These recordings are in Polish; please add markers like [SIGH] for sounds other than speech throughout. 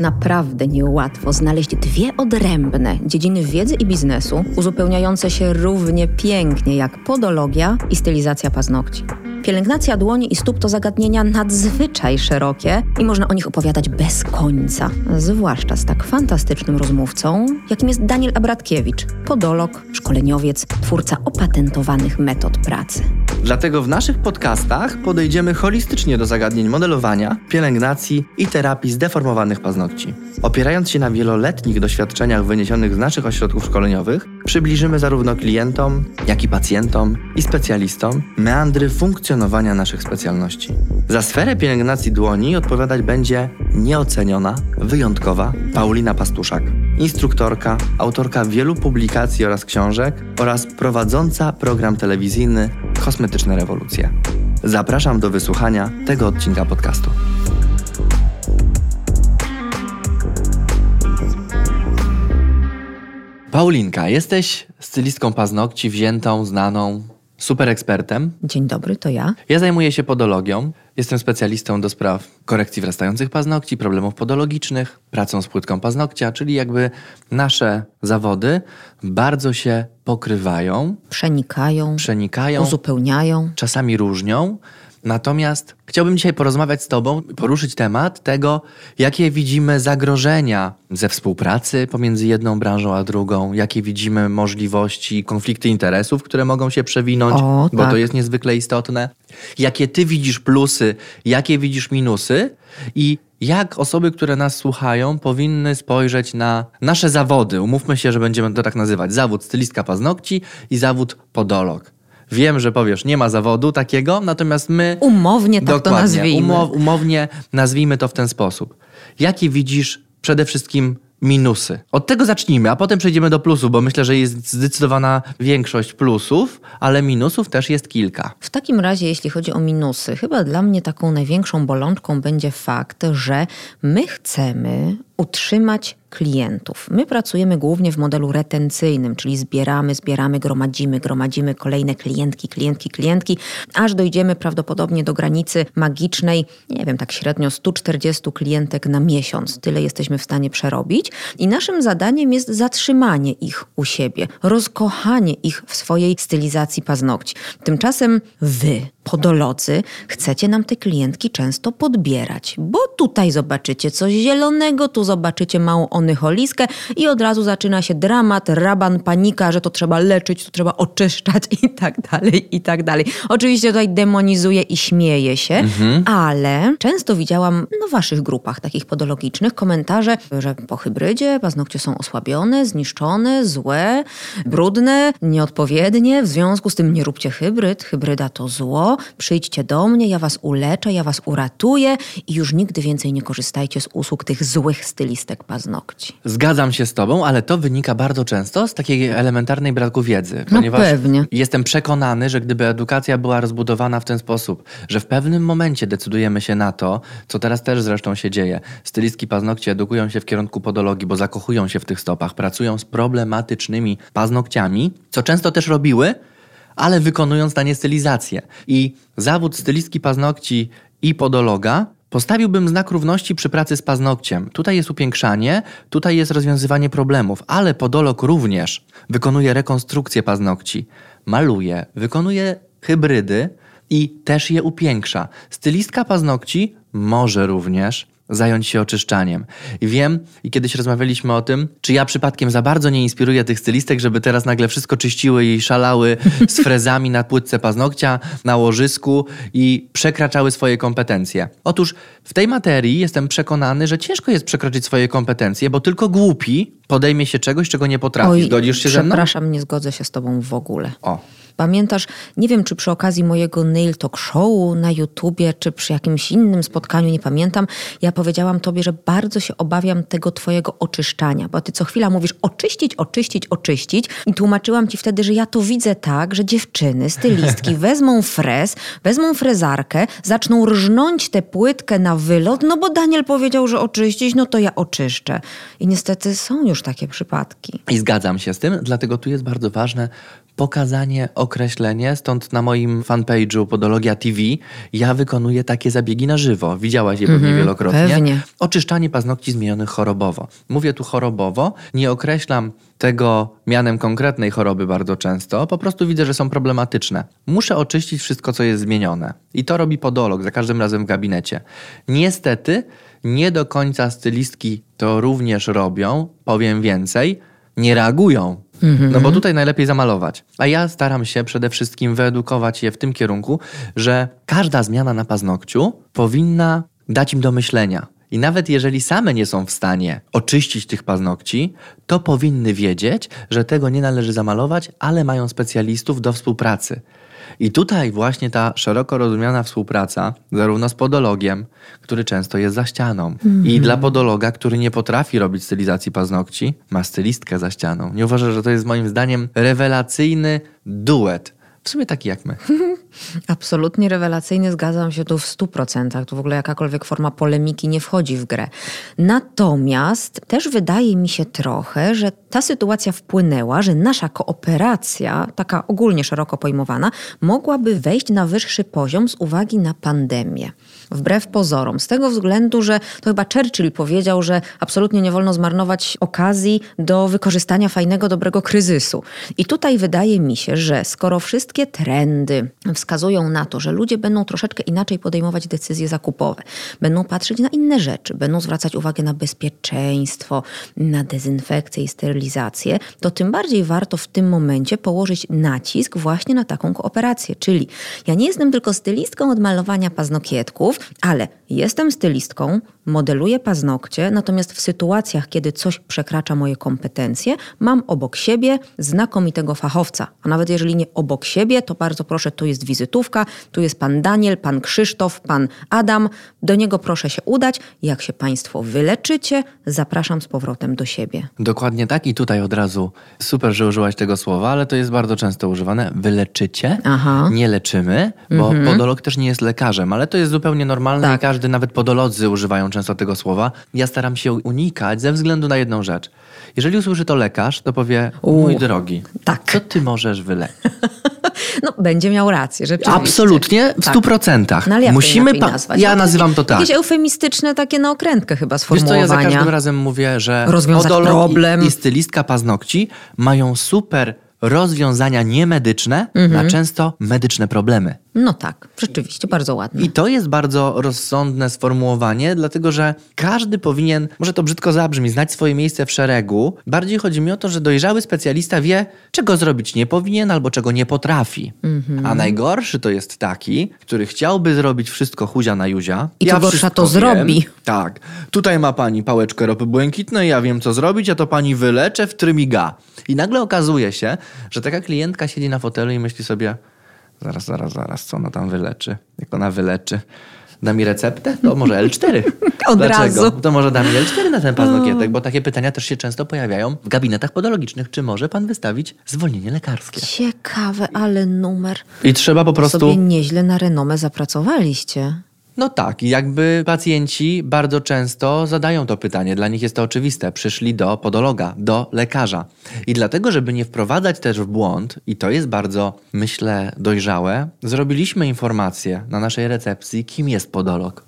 Naprawdę niełatwo znaleźć dwie odrębne dziedziny wiedzy i biznesu, uzupełniające się równie pięknie jak podologia i stylizacja paznokci. Pielęgnacja dłoni i stóp to zagadnienia nadzwyczaj szerokie i można o nich opowiadać bez końca. Zwłaszcza z tak fantastycznym rozmówcą, jakim jest Daniel Abratkiewicz, podolog, szkoleniowiec, twórca opatentowanych metod pracy. Dlatego w naszych podcastach podejdziemy holistycznie do zagadnień modelowania, pielęgnacji i terapii zdeformowanych paznokci. Opierając się na wieloletnich doświadczeniach wyniesionych z naszych ośrodków szkoleniowych, przybliżymy zarówno klientom, jak i pacjentom i specjalistom meandry funkcjonowania naszych specjalności. Za sferę pielęgnacji dłoni odpowiadać będzie nieoceniona, wyjątkowa Paulina Pastuszak, instruktorka, autorka wielu publikacji oraz książek oraz prowadząca program telewizyjny Kosmetyczne Rewolucje. Zapraszam do wysłuchania tego odcinka podcastu. Paulinka, jesteś stylistką paznokci, wziętą, znaną, super ekspertem. Dzień dobry, to ja. Ja zajmuję się podologią. Jestem specjalistą do spraw korekcji wrastających paznokci, problemów podologicznych, pracą z płytką paznokcia, czyli jakby nasze zawody bardzo się pokrywają, Przenikają, przenikają, uzupełniają. czasami różnią. Natomiast chciałbym dzisiaj porozmawiać z Tobą, poruszyć temat tego, jakie widzimy zagrożenia ze współpracy pomiędzy jedną branżą a drugą, jakie widzimy możliwości, konflikty interesów, które mogą się przewinąć, O, bo tak. to jest niezwykle istotne. Jakie Ty widzisz plusy, jakie widzisz minusy i jak osoby, które nas słuchają, powinny spojrzeć na nasze zawody. Umówmy się, że będziemy to tak nazywać. Zawód stylistka paznokci i zawód podolog. Wiem, że powiesz, nie ma zawodu takiego, natomiast my. Umownie tak to nazwijmy. umow- umownie nazwijmy to w ten sposób. Jakie widzisz przede wszystkim minusy? Od tego zacznijmy, a potem przejdziemy do plusów, bo myślę, że jest zdecydowana większość plusów, ale minusów też jest kilka. W takim razie, jeśli chodzi o minusy, chyba dla mnie taką największą bolączką będzie fakt, że my chcemy utrzymać klientów. My pracujemy głównie w modelu retencyjnym, czyli zbieramy, zbieramy, gromadzimy, gromadzimy kolejne klientki, klientki, klientki, aż dojdziemy prawdopodobnie do granicy magicznej, nie wiem, tak średnio 140 klientek na miesiąc. Tyle jesteśmy w stanie przerobić. I naszym zadaniem jest zatrzymanie ich u siebie, rozkochanie ich w swojej stylizacji paznokci. Tymczasem wy, podolodzy, chcecie nam te klientki często podbierać, bo tutaj zobaczycie coś zielonego, tu zobaczycie małą onycholiskę i od razu zaczyna się dramat, raban, panika, że to trzeba leczyć, to trzeba oczyszczać i tak dalej, i tak dalej. Oczywiście tutaj demonizuje i śmieje się, ale często widziałam no, w waszych grupach takich podologicznych komentarze, że po hybrydzie paznokcie są osłabione, zniszczone, złe, brudne, nieodpowiednie, w związku z tym nie róbcie hybryd, hybryda to zło, przyjdźcie do mnie, ja was uleczę, ja was uratuję i już nigdy więcej nie korzystajcie z usług tych złych stylistek paznokci. Zgadzam się z Tobą, ale to wynika bardzo często z takiej elementarnej braku wiedzy. No Ponieważ pewnie. jestem przekonany, że gdyby edukacja była rozbudowana w ten sposób, że w pewnym momencie decydujemy się na to, co teraz też zresztą się dzieje. Stylistki paznokci edukują się w kierunku podologii, bo zakochują się w tych stopach, pracują z problematycznymi paznokciami, co często też robiły, ale wykonując na nie stylizację. I zawód stylistki paznokci i podologa postawiłbym znak równości przy pracy z paznokciem. Tutaj jest upiększanie, tutaj jest rozwiązywanie problemów, ale podolog również wykonuje rekonstrukcję paznokci, maluje, wykonuje hybrydy i też je upiększa. Stylistka paznokci może również zająć się oczyszczaniem. I wiem, i kiedyś rozmawialiśmy o tym, czy ja przypadkiem za bardzo nie inspiruję tych stylistek, żeby teraz nagle wszystko czyściły i szalały z [LAUGHS] frezami na płytce paznokcia, na łożysku i przekraczały swoje kompetencje. Otóż w tej materii jestem przekonany, że ciężko jest przekroczyć swoje kompetencje, bo tylko głupi podejmie się czegoś, czego nie potrafi. Zgodzisz się ze mną? przepraszam, nie zgodzę się z tobą w ogóle. O. Pamiętasz, nie wiem czy przy okazji mojego Nail Talk Show na YouTubie, czy przy jakimś innym spotkaniu, nie pamiętam, ja powiedziałam tobie, że bardzo się obawiam tego twojego oczyszczania, bo ty co chwila mówisz oczyścić, oczyścić, oczyścić i tłumaczyłam ci wtedy, że ja to widzę tak, że dziewczyny, stylistki [LAUGHS] wezmą frez, wezmą frezarkę, zaczną rżnąć tę płytkę na wylot, no bo Daniel powiedział, że oczyścić, no to ja oczyszczę. I niestety są już takie przypadki. I zgadzam się z tym, dlatego tu jest bardzo ważne pokazanie, określenie. Stąd na moim fanpage'u Podologia TV ja wykonuję takie zabiegi na żywo. Widziałaś je pewnie Mhm, wielokrotnie. pewnie. Oczyszczanie paznokci zmienionych chorobowo. Mówię tu chorobowo, nie określam tego mianem konkretnej choroby bardzo często, po prostu widzę, że są problematyczne. Muszę oczyścić wszystko, co jest zmienione. I to robi podolog za każdym razem w gabinecie. Niestety, nie do końca stylistki to również robią, powiem więcej, nie reagują. No bo tutaj najlepiej zamalować. A ja staram się przede wszystkim wyedukować je w tym kierunku, że każda zmiana na paznokciu powinna dać im do myślenia. I nawet jeżeli same nie są w stanie oczyścić tych paznokci, to powinny wiedzieć, że tego nie należy zamalować, ale mają specjalistów do współpracy. I tutaj właśnie ta szeroko rozumiana współpraca, zarówno z podologiem, który często jest za ścianą, i dla podologa, który nie potrafi robić stylizacji paznokci, ma stylistkę za ścianą. Nie uważasz, że to jest moim zdaniem rewelacyjny duet. W sumie taki jak my. [LAUGHS] Absolutnie rewelacyjnie, zgadzam się tu w 100%. Tu w ogóle jakakolwiek forma polemiki nie wchodzi w grę. Natomiast też wydaje mi się trochę, że ta sytuacja wpłynęła, że nasza kooperacja, taka ogólnie szeroko pojmowana, mogłaby wejść na wyższy poziom z uwagi na pandemię. Wbrew pozorom. Z tego względu, że to chyba Churchill powiedział, że absolutnie nie wolno zmarnować okazji do wykorzystania fajnego, dobrego kryzysu. I tutaj wydaje mi się, że skoro wszystkie trendy wskazują na to, że ludzie będą troszeczkę inaczej podejmować decyzje zakupowe, będą patrzeć na inne rzeczy, będą zwracać uwagę na bezpieczeństwo, na dezynfekcję i sterylizację, to tym bardziej warto w tym momencie położyć nacisk właśnie na taką kooperację. Czyli ja nie jestem tylko stylistką od malowania paznokietków, ale jestem stylistką, modeluję paznokcie, natomiast w sytuacjach, kiedy coś przekracza moje kompetencje, mam obok siebie znakomitego fachowca. A nawet jeżeli nie obok siebie, to bardzo proszę, tu jest wizytówka, tu jest pan Daniel, pan Krzysztof, pan Adam. Do niego proszę się udać. Jak się państwo wyleczycie, zapraszam z powrotem do siebie. Dokładnie tak i tutaj od razu super, że użyłaś tego słowa, ale to jest bardzo często używane. Wyleczycie, Aha. nie leczymy, bo podolog też nie jest lekarzem, ale to jest zupełnie normalne Tak. i każdy, nawet podolodzy używają często tego słowa. Ja staram się unikać ze względu na jedną rzecz. Jeżeli usłyszy to lekarz, to powie, mój drogi, Tak. co ty możesz wyleczyć? [LAUGHS] No, będzie miał rację, rzeczywiście. Absolutnie, w Tak. stu procentach. No ale jak Musimy inaczej nazwać? Ja No, nazywam to tak. Jakieś eufemistyczne takie na okrętkę chyba Wiesz co, ja sformułowania. za każdym razem mówię, że Rozwiązać problem. I, i stylistka paznokci mają super rozwiązania niemedyczne Mhm. na często medyczne problemy. No tak, rzeczywiście, bardzo ładne. I to jest bardzo rozsądne sformułowanie, dlatego że każdy powinien, może to brzydko zabrzmi, znać swoje miejsce w szeregu. Bardziej chodzi mi o to, że dojrzały specjalista wie, czego zrobić nie powinien albo czego nie potrafi. Mhm. A najgorszy to jest taki, który chciałby zrobić wszystko chuzia na juzia. I co gorsza, wszystko to zrobi. Wiem. Tak. Tutaj ma pani pałeczkę ropy błękitnej, ja wiem co zrobić, a to pani wyleczę w trymiga. I nagle okazuje się, że taka klientka siedzi na fotelu i myśli sobie, zaraz, zaraz, zaraz, co ona tam wyleczy? Jak ona wyleczy? Da mi receptę? To może L4. [LAUGHS] Od Dlaczego? razu. To może da mi L4 na ten paznokietek, bo takie pytania też się często pojawiają w gabinetach podologicznych. Czy może pan wystawić zwolnienie lekarskie? Ciekawe, ale numer. I trzeba po prostu... Sobie nieźle na renomę zapracowaliście. No tak, jakby pacjenci bardzo często zadają to pytanie, dla nich jest to oczywiste. Przyszli do podologa, do lekarza. I dlatego, żeby nie wprowadzać też w błąd, i to jest bardzo, myślę, dojrzałe, zrobiliśmy informację na naszej recepcji, kim jest podolog,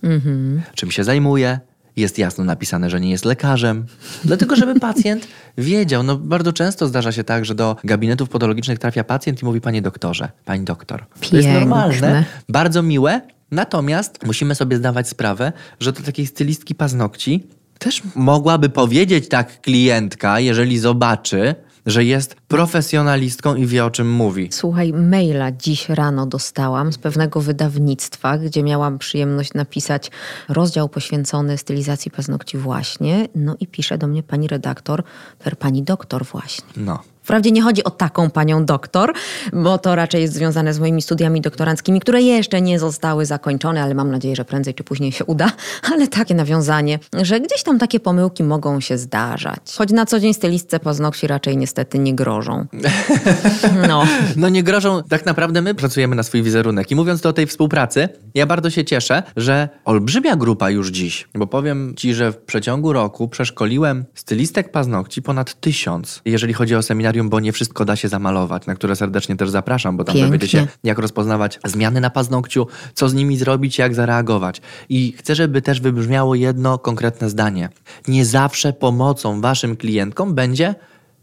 czym się zajmuje. Jest jasno napisane, że nie jest lekarzem. Dlatego, żeby [LAUGHS] pacjent wiedział. No, bardzo często zdarza się tak, że do gabinetów podologicznych trafia pacjent i mówi: Panie doktorze, pani doktor. To jest Piękne. normalne, bardzo miłe, natomiast musimy sobie zdawać sprawę, że do takiej stylistki paznokci też mogłaby powiedzieć tak klientka, jeżeli zobaczy, że jest profesjonalistką i wie o czym mówi. Słuchaj, maila dziś rano dostałam z pewnego wydawnictwa, gdzie miałam przyjemność napisać rozdział poświęcony stylizacji paznokci właśnie. No i pisze do mnie pani redaktor, per pani doktor właśnie. No. Wprawdzie nie chodzi o taką panią doktor, bo to raczej jest związane z moimi studiami doktoranckimi, które jeszcze nie zostały zakończone, ale mam nadzieję, że prędzej czy później się uda. [LAUGHS] Ale takie nawiązanie, że gdzieś tam takie pomyłki mogą się zdarzać. Choć na co dzień stylistce paznokci raczej niestety nie grożą. [LAUGHS] No. No nie grożą, tak naprawdę my pracujemy na swój wizerunek. I mówiąc o tej współpracy, ja bardzo się cieszę, że olbrzymia grupa już dziś, bo powiem ci, że w przeciągu roku przeszkoliłem stylistek paznokci ponad tysiąc, jeżeli chodzi o seminarium seminarium, bo nie wszystko da się zamalować, na które serdecznie też zapraszam, bo tam Pięknie. dowiecie się, jak rozpoznawać zmiany na paznokciu, co z nimi zrobić, jak zareagować. I chcę, żeby też wybrzmiało jedno konkretne zdanie. Nie zawsze pomocą waszym klientkom będzie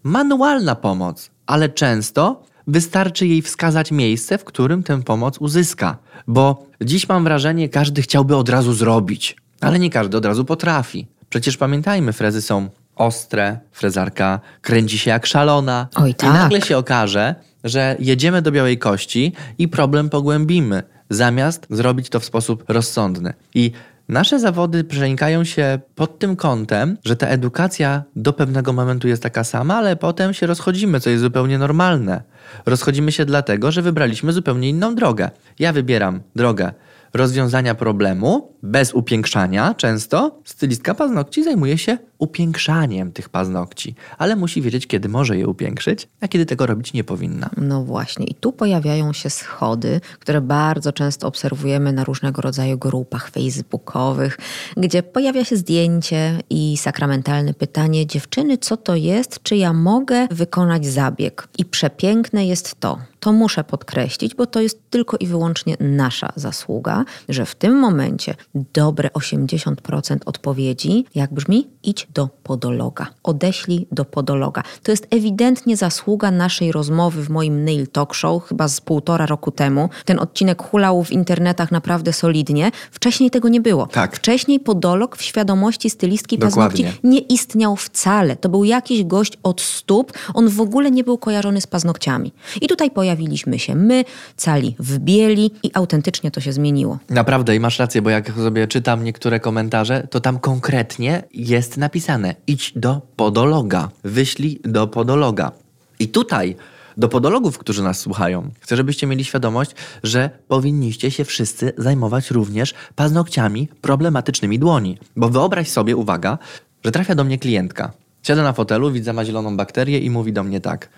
manualna pomoc, ale często wystarczy jej wskazać miejsce, w którym tę pomoc uzyska. Bo dziś mam wrażenie, każdy chciałby od razu zrobić, ale nie każdy od razu potrafi. Przecież pamiętajmy, frezy są ostre, frezarka kręci się jak szalona. Oj, I tak. nagle się okaże, że jedziemy do białej kości i problem pogłębimy, zamiast zrobić to w sposób rozsądny. I nasze zawody przenikają się pod tym kątem, że ta edukacja do pewnego momentu jest taka sama, ale potem się rozchodzimy, co jest zupełnie normalne. Rozchodzimy się dlatego, że wybraliśmy zupełnie inną drogę. Ja wybieram drogę rozwiązania problemu bez upiększania często. Stylistka paznokci zajmuje się upiększaniem tych paznokci, ale musi wiedzieć, kiedy może je upiększyć, a kiedy tego robić nie powinna. No właśnie, i tu pojawiają się schody, które bardzo często obserwujemy na różnego rodzaju grupach facebookowych, gdzie pojawia się zdjęcie i sakramentalne pytanie: Dziewczyny, co to jest? Czy ja mogę wykonać zabieg? I przepiękne jest to. To muszę podkreślić, bo to jest tylko i wyłącznie nasza zasługa, że w tym momencie dobre 80% odpowiedzi, jak brzmi, idź do podologa. Odeślij do podologa. To jest ewidentnie zasługa naszej rozmowy w moim Nail Talk Show, chyba z półtora roku temu. Ten odcinek hulał w internetach naprawdę solidnie. Wcześniej tego nie było. Tak. Wcześniej podolog w świadomości stylistki Dokładnie. paznokci nie istniał wcale. To był jakiś gość od stóp. On w ogóle nie był kojarzony z paznokciami. I tutaj pojawiliśmy się my, cali w bieli i autentycznie to się zmieniło. Naprawdę i masz rację, bo jak sobie czytam niektóre komentarze, to tam konkretnie jest napisane: idź do podologa, wyślij do podologa. I tutaj do podologów, którzy nas słuchają, chcę, żebyście mieli świadomość, że powinniście się wszyscy zajmować również paznokciami problematycznymi dłoni. Bo wyobraź sobie, uwaga, że trafia do mnie klientka. Siada na fotelu, widzę ma zieloną bakterię i mówi do mnie tak.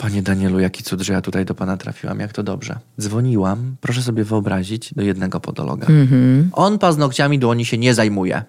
Panie Danielu, jaki cud, że ja tutaj do pana trafiłam, jak to dobrze. Dzwoniłam, proszę sobie wyobrazić, do jednego podologa. On paznokciami dłoni się nie zajmuje.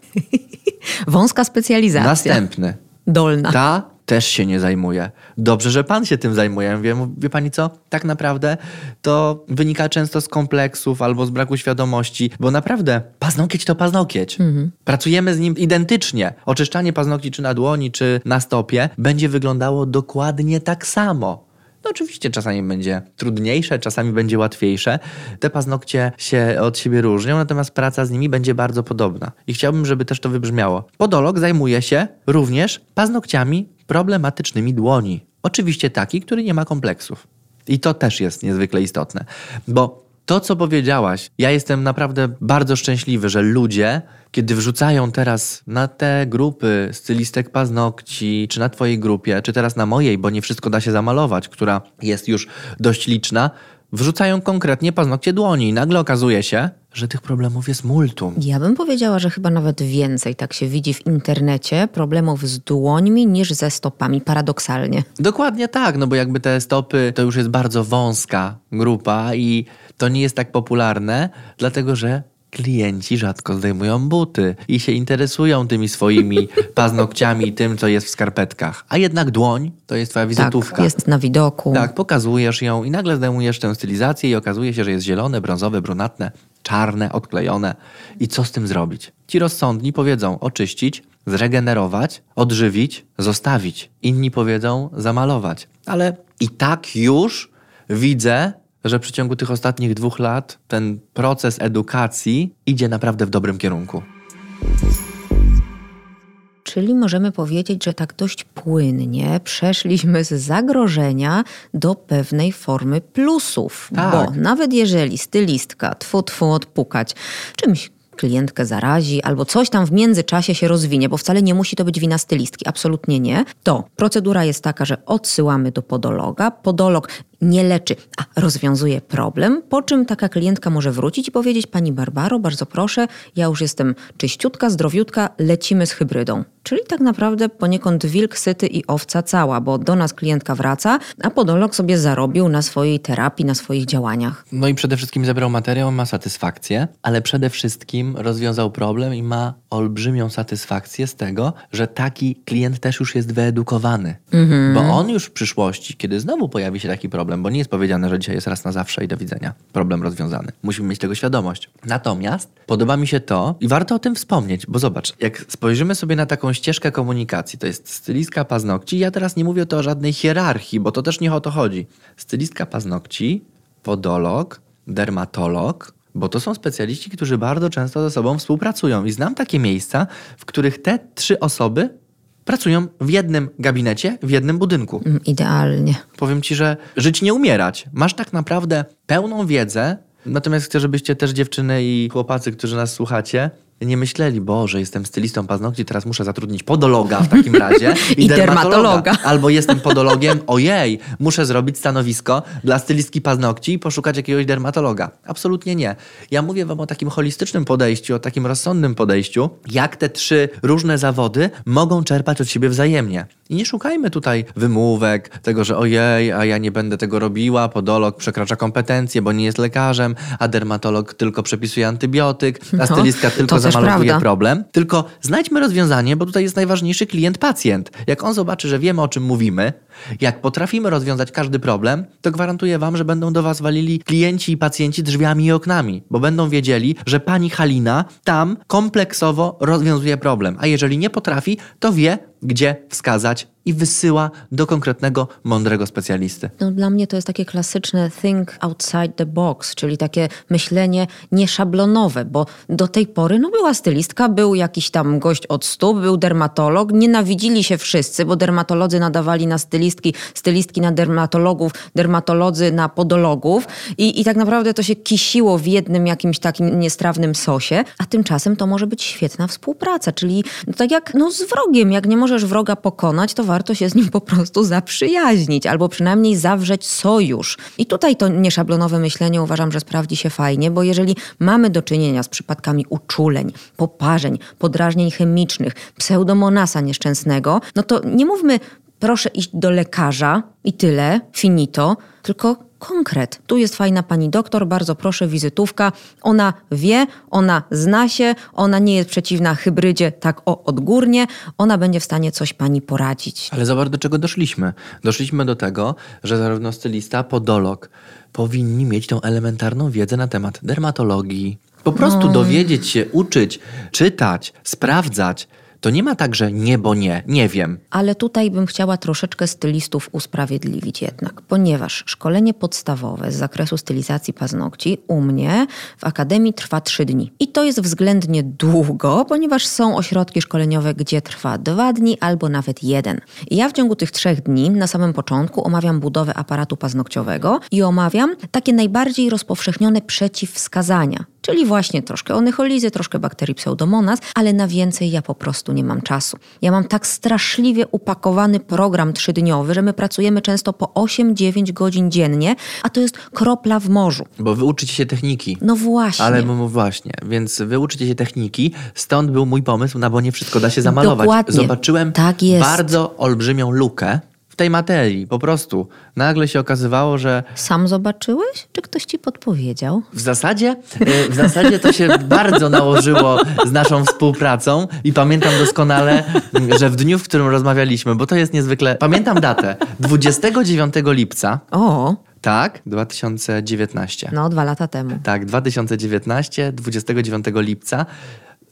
[LAUGHS] Wąska specjalizacja. Następny. Dolna. Ta też się nie zajmuje. Dobrze, że pan się tym zajmuje. Mówię, wie pani co? Tak naprawdę to wynika często z kompleksów albo z braku świadomości, bo naprawdę paznokieć to paznokieć. Pracujemy z nim identycznie. Oczyszczanie paznokci czy na dłoni, czy na stopie będzie wyglądało dokładnie tak samo. No oczywiście czasami będzie trudniejsze, czasami będzie łatwiejsze. Te paznokcie się od siebie różnią, natomiast praca z nimi będzie bardzo podobna. I chciałbym, żeby też to wybrzmiało. Podolog zajmuje się również paznokciami problematycznymi dłoni. Oczywiście taki, który nie ma kompleksów. I to też jest niezwykle istotne, bo to, co powiedziałaś, ja jestem naprawdę bardzo szczęśliwy, że ludzie, kiedy wrzucają teraz na te grupy stylistek paznokci, czy na Twojej grupie, czy teraz na mojej, bo nie wszystko da się zamalować, która jest już dość liczna, wrzucają konkretnie paznokcie dłoni i nagle okazuje się, że tych problemów jest multum. Ja bym powiedziała, że chyba nawet więcej tak się widzi w internecie problemów z dłońmi niż ze stopami, paradoksalnie. Dokładnie tak, no bo jakby te stopy to już jest bardzo wąska grupa i to nie jest tak popularne, dlatego że klienci rzadko zdejmują buty i się interesują tymi swoimi [LAUGHS] paznokciami i tym, co jest w skarpetkach. A jednak dłoń to jest twoja wizytówka. Tak, jest na widoku. Tak, pokazujesz ją i nagle zdejmujesz tę stylizację i okazuje się, że jest zielone, brązowe, brunatne, czarne, odklejone. I co z tym zrobić? Ci rozsądni powiedzą oczyścić, zregenerować, odżywić, zostawić. Inni powiedzą zamalować. Ale i tak już widzę, że w przeciągu tych ostatnich dwóch lat ten proces edukacji idzie naprawdę w dobrym kierunku. Czyli możemy powiedzieć, że tak dość płynnie przeszliśmy z zagrożenia do pewnej formy plusów. Tak. Bo nawet jeżeli stylistka tfu tfu odpukać czymś klientkę zarazi albo coś tam w międzyczasie się rozwinie, bo wcale nie musi to być wina stylistki, absolutnie nie, to procedura jest taka, że odsyłamy do podologa. Podolog nie leczy, a rozwiązuje problem, po czym taka klientka może wrócić i powiedzieć Pani Barbaro, bardzo proszę, ja już jestem czyściutka, zdrowiutka, lecimy z hybrydą. Czyli tak naprawdę poniekąd wilk syty i owca cała, bo do nas klientka wraca, a podolog sobie zarobił na swojej terapii, na swoich działaniach. No i przede wszystkim zebrał materiał, ma satysfakcję, ale przede wszystkim rozwiązał problem i ma olbrzymią satysfakcję z tego, że taki klient też już jest wyedukowany. Mhm. Bo on już w przyszłości, kiedy znowu pojawi się taki problem, bo nie jest powiedziane, że dzisiaj jest raz na zawsze i do widzenia, problem rozwiązany. Musimy mieć tego świadomość. Natomiast podoba mi się to i warto o tym wspomnieć, bo zobacz, jak spojrzymy sobie na taką ścieżkę komunikacji, to jest stylistka paznokci, ja teraz nie mówię to o żadnej hierarchii, bo to też nie o to chodzi. Stylistka paznokci, podolog, dermatolog, bo to są specjaliści, którzy bardzo często ze sobą współpracują. I znam takie miejsca, w których te trzy osoby pracują w jednym gabinecie, w jednym budynku. Mm, Idealnie. Powiem ci, że żyć nie umierać. Masz tak naprawdę pełną wiedzę. Natomiast chcę, żebyście też dziewczyny i chłopacy, którzy nas słuchacie, nie myśleli, Boże, jestem stylistą paznokci, teraz muszę zatrudnić podologa w takim [LAUGHS] razie I dermatologa. Albo jestem podologiem, ojej, muszę zrobić stanowisko dla stylistki paznokci i poszukać jakiegoś dermatologa. Absolutnie nie. Ja mówię wam o takim holistycznym podejściu, o takim rozsądnym podejściu, jak te trzy różne zawody mogą czerpać od siebie wzajemnie. I nie szukajmy tutaj wymówek, tego, że ojej, a ja nie będę tego robiła, podolog przekracza kompetencje, bo nie jest lekarzem, a dermatolog tylko przepisuje antybiotyk, a No, stylistka tylko też zamalowuje prawda. problem. Tylko znajdźmy rozwiązanie, bo tutaj jest najważniejszy klient-pacjent. Jak on zobaczy, że wiemy o czym mówimy, jak potrafimy rozwiązać każdy problem, to gwarantuję wam, że będą do was walili klienci i pacjenci drzwiami i oknami, bo będą wiedzieli, że pani Halina tam kompleksowo rozwiązuje problem, a jeżeli nie potrafi, to wie, gdzie wskazać i wysyła do konkretnego, mądrego specjalisty. No, dla mnie to jest takie klasyczne think outside the box, czyli takie myślenie nieszablonowe, bo do tej pory no, była stylistka, był jakiś tam gość od stóp, był dermatolog, nienawidzili się wszyscy, bo dermatolodzy nadawali na stylistki, stylistki na dermatologów, dermatolodzy na podologów i, i tak naprawdę to się kisiło w jednym jakimś takim niestrawnym sosie, a tymczasem to może być świetna współpraca, czyli no, tak jak no, z wrogiem, jak nie możesz wroga pokonać, to warto się z nim po prostu zaprzyjaźnić albo przynajmniej zawrzeć sojusz. I tutaj to nieszablonowe myślenie uważam, że sprawdzi się fajnie, bo jeżeli mamy do czynienia z przypadkami uczuleń, poparzeń, podrażnień chemicznych, pseudomonasa nieszczęsnego, no to nie mówmy proszę iść do lekarza i tyle, finito, tylko konkret. Tu jest fajna pani doktor, bardzo proszę, wizytówka. Ona wie, ona zna się, ona nie jest przeciwna hybrydzie tak o odgórnie, ona będzie w stanie coś pani poradzić. Ale zobacz, do czego doszliśmy. Doszliśmy do tego, że zarówno stylista, podolog powinni mieć tą elementarną wiedzę na temat dermatologii. Po prostu dowiedzieć się, uczyć, czytać, sprawdzać. To nie ma tak, że nie, bo nie, nie wiem. Ale tutaj bym chciała troszeczkę stylistów usprawiedliwić jednak, ponieważ szkolenie podstawowe z zakresu stylizacji paznokci u mnie w akademii trwa trzy dni. I to jest względnie długo, ponieważ są ośrodki szkoleniowe, gdzie trwa dwa dni albo nawet jeden. Ja w ciągu tych trzech dni na samym początku omawiam budowę aparatu paznokciowego i omawiam takie najbardziej rozpowszechnione przeciwwskazania. Czyli właśnie troszkę onycholizy, troszkę bakterii pseudomonas, ale na więcej ja po prostu nie mam czasu. Ja mam tak straszliwie upakowany program trzydniowy, że my pracujemy często po 8-9 godzin dziennie, a to jest kropla w morzu. Bo wy uczycie się techniki. No właśnie. Ale no właśnie, więc wy uczycie się techniki, stąd był mój pomysł, na bo nie wszystko da się zamalować. Dokładnie. Zobaczyłem Tak bardzo olbrzymią lukę w tej materii, po prostu. Nagle się okazywało, że Sam zobaczyłeś? Czy ktoś ci podpowiedział? w zasadzie, e, w zasadzie to się bardzo nałożyło z naszą współpracą i pamiętam doskonale, że w dniu, w którym rozmawialiśmy, bo to jest niezwykle, pamiętam datę, 29 lipca, O, tak, 2019. no dwa lata temu. Tak, 2019, 29 lipca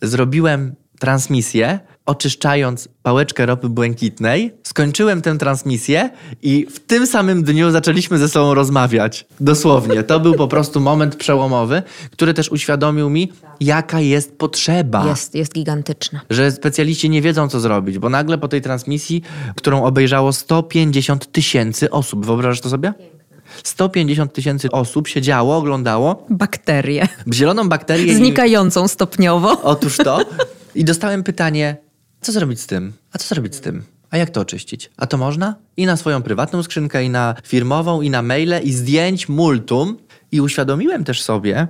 zrobiłem transmisję, oczyszczając pałeczkę ropy błękitnej. Skończyłem tę transmisję i w tym samym dniu zaczęliśmy ze sobą rozmawiać. Dosłownie. To był po prostu moment przełomowy, który też uświadomił mi, jaka jest potrzeba. Jest, jest gigantyczna. Że specjaliści nie wiedzą, co zrobić, bo nagle po tej transmisji, którą obejrzało 150 tysięcy osób, wyobrażasz to sobie? 150 tysięcy osób siedziało, oglądało Bakterie. zieloną bakterię. Znikającą stopniowo. Otóż to. I dostałem pytanie, co zrobić z tym? A co zrobić z tym? A jak to oczyścić? A to można? I na swoją prywatną skrzynkę, i na firmową, i na maile, i zdjęć multum. I uświadomiłem też sobie,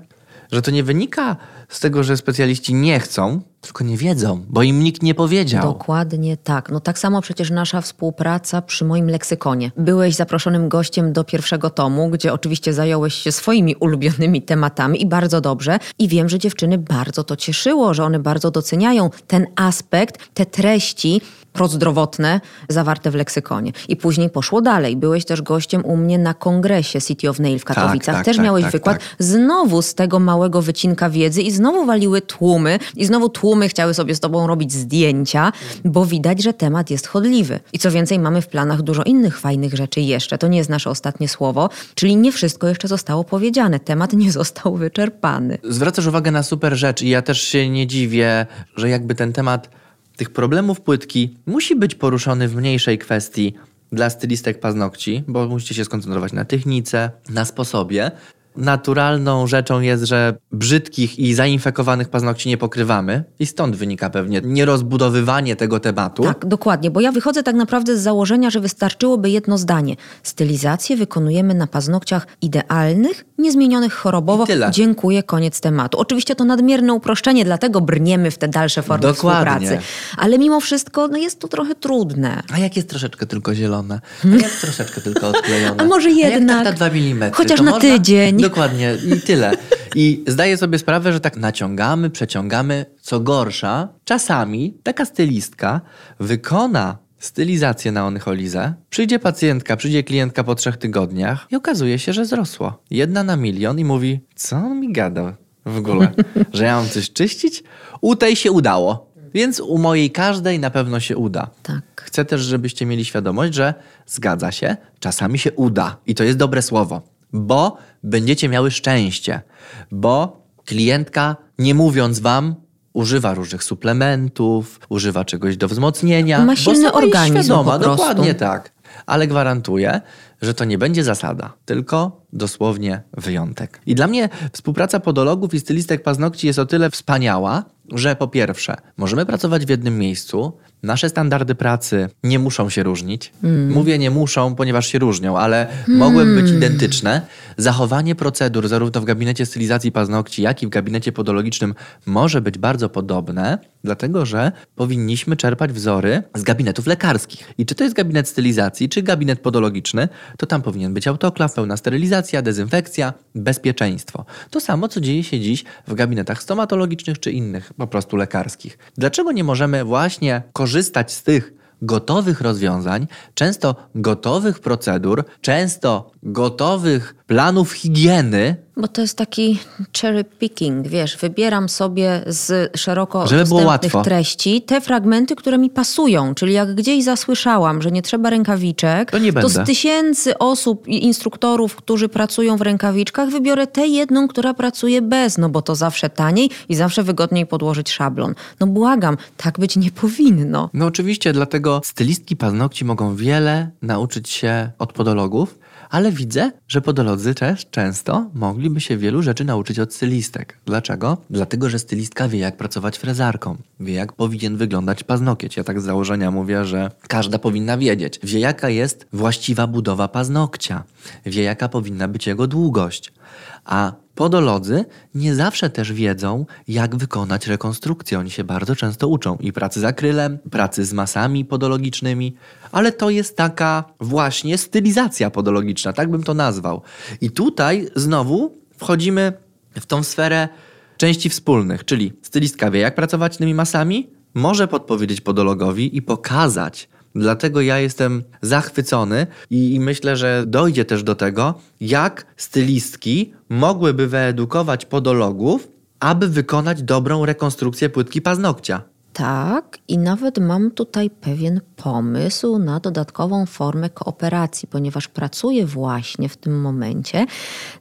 że to nie wynika z tego, że specjaliści nie chcą, tylko nie wiedzą, bo im nikt nie powiedział. Dokładnie tak. No tak samo przecież nasza współpraca przy moim leksykonie. Byłeś zaproszonym gościem do pierwszego tomu, gdzie oczywiście zająłeś się swoimi ulubionymi tematami i bardzo dobrze. I wiem, że dziewczyny bardzo to cieszyło, że one bardzo doceniają ten aspekt, te treści, prozdrowotne zawarte w leksykonie. I później poszło dalej. Byłeś też gościem u mnie na kongresie City of Nail w Katowicach. tak, też tak, miałeś tak, wykład tak. znowu z tego małego wycinka wiedzy i znowu waliły tłumy i znowu tłumy chciały sobie z tobą robić zdjęcia, bo widać, że temat jest chodliwy. I co więcej, mamy w planach dużo innych fajnych rzeczy jeszcze. To nie jest nasze ostatnie słowo, czyli nie wszystko jeszcze zostało powiedziane. Temat nie został wyczerpany. Zwracasz uwagę na super rzecz i ja też się nie dziwię, że jakby ten temat tych problemów płytki musi być poruszony w mniejszej kwestii dla stylistek paznokci, bo musicie się skoncentrować na technice, na sposobie. Naturalną rzeczą jest, że brzydkich i zainfekowanych paznokci nie pokrywamy i stąd wynika pewnie nierozbudowywanie tego tematu. Tak, dokładnie, bo ja wychodzę tak naprawdę z założenia, że wystarczyłoby jedno zdanie. Stylizację wykonujemy na paznokciach idealnych, niezmienionych chorobowo. Dziękuję, koniec tematu. Oczywiście to nadmierne uproszczenie, dlatego brniemy w te dalsze formy Dokładnie. współpracy. Ale mimo wszystko no jest to trochę trudne. A jak jest troszeczkę tylko zielone? A jak troszeczkę tylko odklejone? A może A jak jednak? tak na 2 mm? Chociaż to na można? tydzień. Dokładnie i tyle. I zdaję sobie sprawę, że tak naciągamy, przeciągamy. Co gorsza, czasami taka stylistka wykona stylizację na onycholizę, przyjdzie pacjentka, przyjdzie klientka po trzech tygodniach i okazuje się, że zrosło. Jedna na milion i mówi, co on mi gada w ogóle? Że ja mam coś czyścić? U tej się udało. Więc u mojej każdej na pewno się uda. Tak. Chcę też, żebyście mieli świadomość, że zgadza się, czasami się uda. I to jest dobre słowo, bo będziecie miały szczęście, bo klientka, nie mówiąc wam, używa różnych suplementów, używa czegoś do wzmocnienia. Ma silny organizm Świadoma, dokładnie tak. Ale gwarantuję, że to nie będzie zasada, tylko dosłownie wyjątek. I dla mnie współpraca podologów i stylistek paznokci jest o tyle wspaniała, że po pierwsze, możemy pracować w jednym miejscu, nasze standardy pracy nie muszą się różnić. Mówię nie muszą, ponieważ się różnią, ale mogłyby być identyczne. Zachowanie procedur zarówno w gabinecie stylizacji paznokci, jak i w gabinecie podologicznym może być bardzo podobne, dlatego że powinniśmy czerpać wzory z gabinetów lekarskich. I czy to jest gabinet stylizacji, czy gabinet podologiczny, to tam powinien być autoklaw, pełna sterylizacja, dezynfekcja, bezpieczeństwo. To samo, co dzieje się dziś w gabinetach stomatologicznych czy innych, po prostu lekarskich. Dlaczego nie możemy właśnie korzystać z tych gotowych rozwiązań, często gotowych procedur, często gotowych planów higieny, Bo to jest taki cherry picking, wiesz, wybieram sobie z szeroko Żeby dostępnych treści te fragmenty, które mi pasują. Czyli jak gdzieś zasłyszałam, że nie trzeba rękawiczek, To nie będę. z tysięcy osób i instruktorów, którzy pracują w rękawiczkach, wybiorę tę jedną, która pracuje bez, no bo to zawsze taniej i zawsze wygodniej podłożyć szablon. No błagam, tak być nie powinno. No oczywiście, dlatego stylistki paznokci mogą wiele nauczyć się od podologów, ale widzę, że podolodzy też często mogliby się wielu rzeczy nauczyć od stylistek. Dlaczego? Dlatego, że stylistka wie, jak pracować frezarką, wie, jak powinien wyglądać paznokieć. Ja tak z założenia mówię, że każda powinna wiedzieć. Wie, jaka jest właściwa budowa paznokcia, wie, jaka powinna być jego długość. A podolodzy nie zawsze też wiedzą, jak wykonać rekonstrukcję. Oni się bardzo często uczą i pracy z akrylem, pracy z masami podologicznymi, ale to jest taka właśnie stylizacja podologiczna, tak bym to nazwał. I tutaj znowu wchodzimy w tą sferę części wspólnych, czyli stylistka wie, jak pracować tymi masami, może podpowiedzieć podologowi i pokazać, Dlatego ja jestem zachwycony i, i myślę, że dojdzie też do tego, jak stylistki mogłyby wyedukować podologów, aby wykonać dobrą rekonstrukcję płytki paznokcia. Tak, i nawet mam tutaj pewien pomysł na dodatkową formę kooperacji, ponieważ pracuję właśnie w tym momencie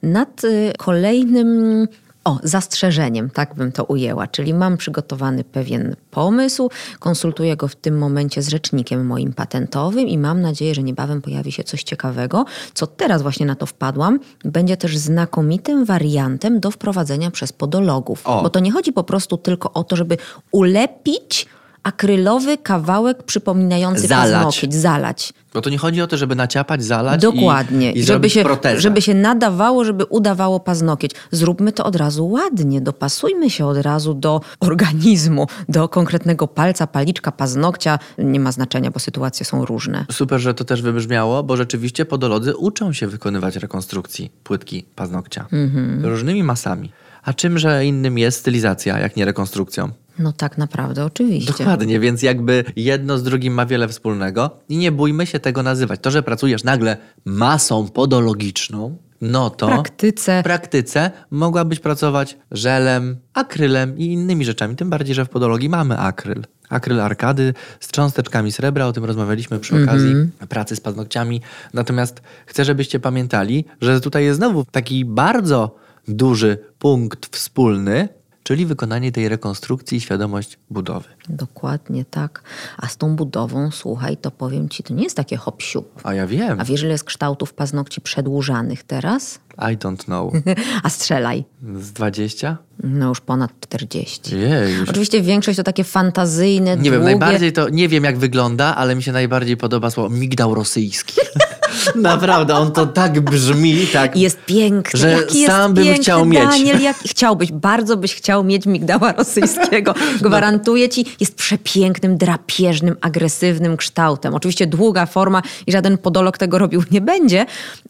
nad y, kolejnym. O, zastrzeżeniem, tak bym to ujęła. Czyli mam przygotowany pewien pomysł, konsultuję go w tym momencie z rzecznikiem moim patentowym i mam nadzieję, że niebawem pojawi się coś ciekawego, co teraz właśnie na to wpadłam. Będzie też znakomitym wariantem do wprowadzenia przez podologów. O. Bo to nie chodzi po prostu tylko o to, żeby ulepić akrylowy kawałek przypominający Zalać. zalać. Bo to nie chodzi o to, żeby naciapać, zalać Dokładnie. i, i żeby, zrobić się, protezę. żeby się nadawało, żeby udawało paznokieć. Zróbmy to od razu ładnie, dopasujmy się od razu do organizmu, do konkretnego palca, paliczka, paznokcia. Nie ma znaczenia, bo sytuacje są różne. Super, że to też wybrzmiało, bo rzeczywiście podolodzy uczą się wykonywać rekonstrukcji płytki paznokcia Mhm. różnymi masami. A czymże innym jest stylizacja, jak nie rekonstrukcją? No tak naprawdę, oczywiście. Dokładnie, więc jakby jedno z drugim ma wiele wspólnego i nie bójmy się tego nazywać. To, że pracujesz nagle masą podologiczną, no to W praktyce praktyce mogłabyś pracować żelem, akrylem i innymi rzeczami. Tym bardziej, że w podologii mamy akryl. Akryl arkady z cząsteczkami srebra, o tym rozmawialiśmy przy okazji pracy z paznokciami. Natomiast chcę, żebyście pamiętali, że tutaj jest znowu taki bardzo duży punkt wspólny, czyli wykonanie tej rekonstrukcji i świadomość budowy. Dokładnie tak. A z tą budową, słuchaj, to powiem ci, to nie jest takie hop siup. A ja wiem. A wiesz, ile jest kształtów paznokci przedłużanych teraz? I don't know. [LAUGHS] A strzelaj. Z 20? No już ponad 40. Jej, już. Oczywiście większość to takie fantazyjne, Nie wiem, długie... najbardziej to nie wiem jak wygląda, ale mi się najbardziej podoba słowo migdał rosyjski. [LAUGHS] Naprawdę, on to tak brzmi, tak. Jest piękny. Że Jaki sam jest bym piękny, chciał mieć. Daniel, jak chciałbyś, bardzo byś chciał mieć migdała [LAUGHS] rosyjskiego. Gwarantuję ci, jest przepięknym, drapieżnym, agresywnym kształtem. Oczywiście długa forma i żaden podolog tego robił nie będzie,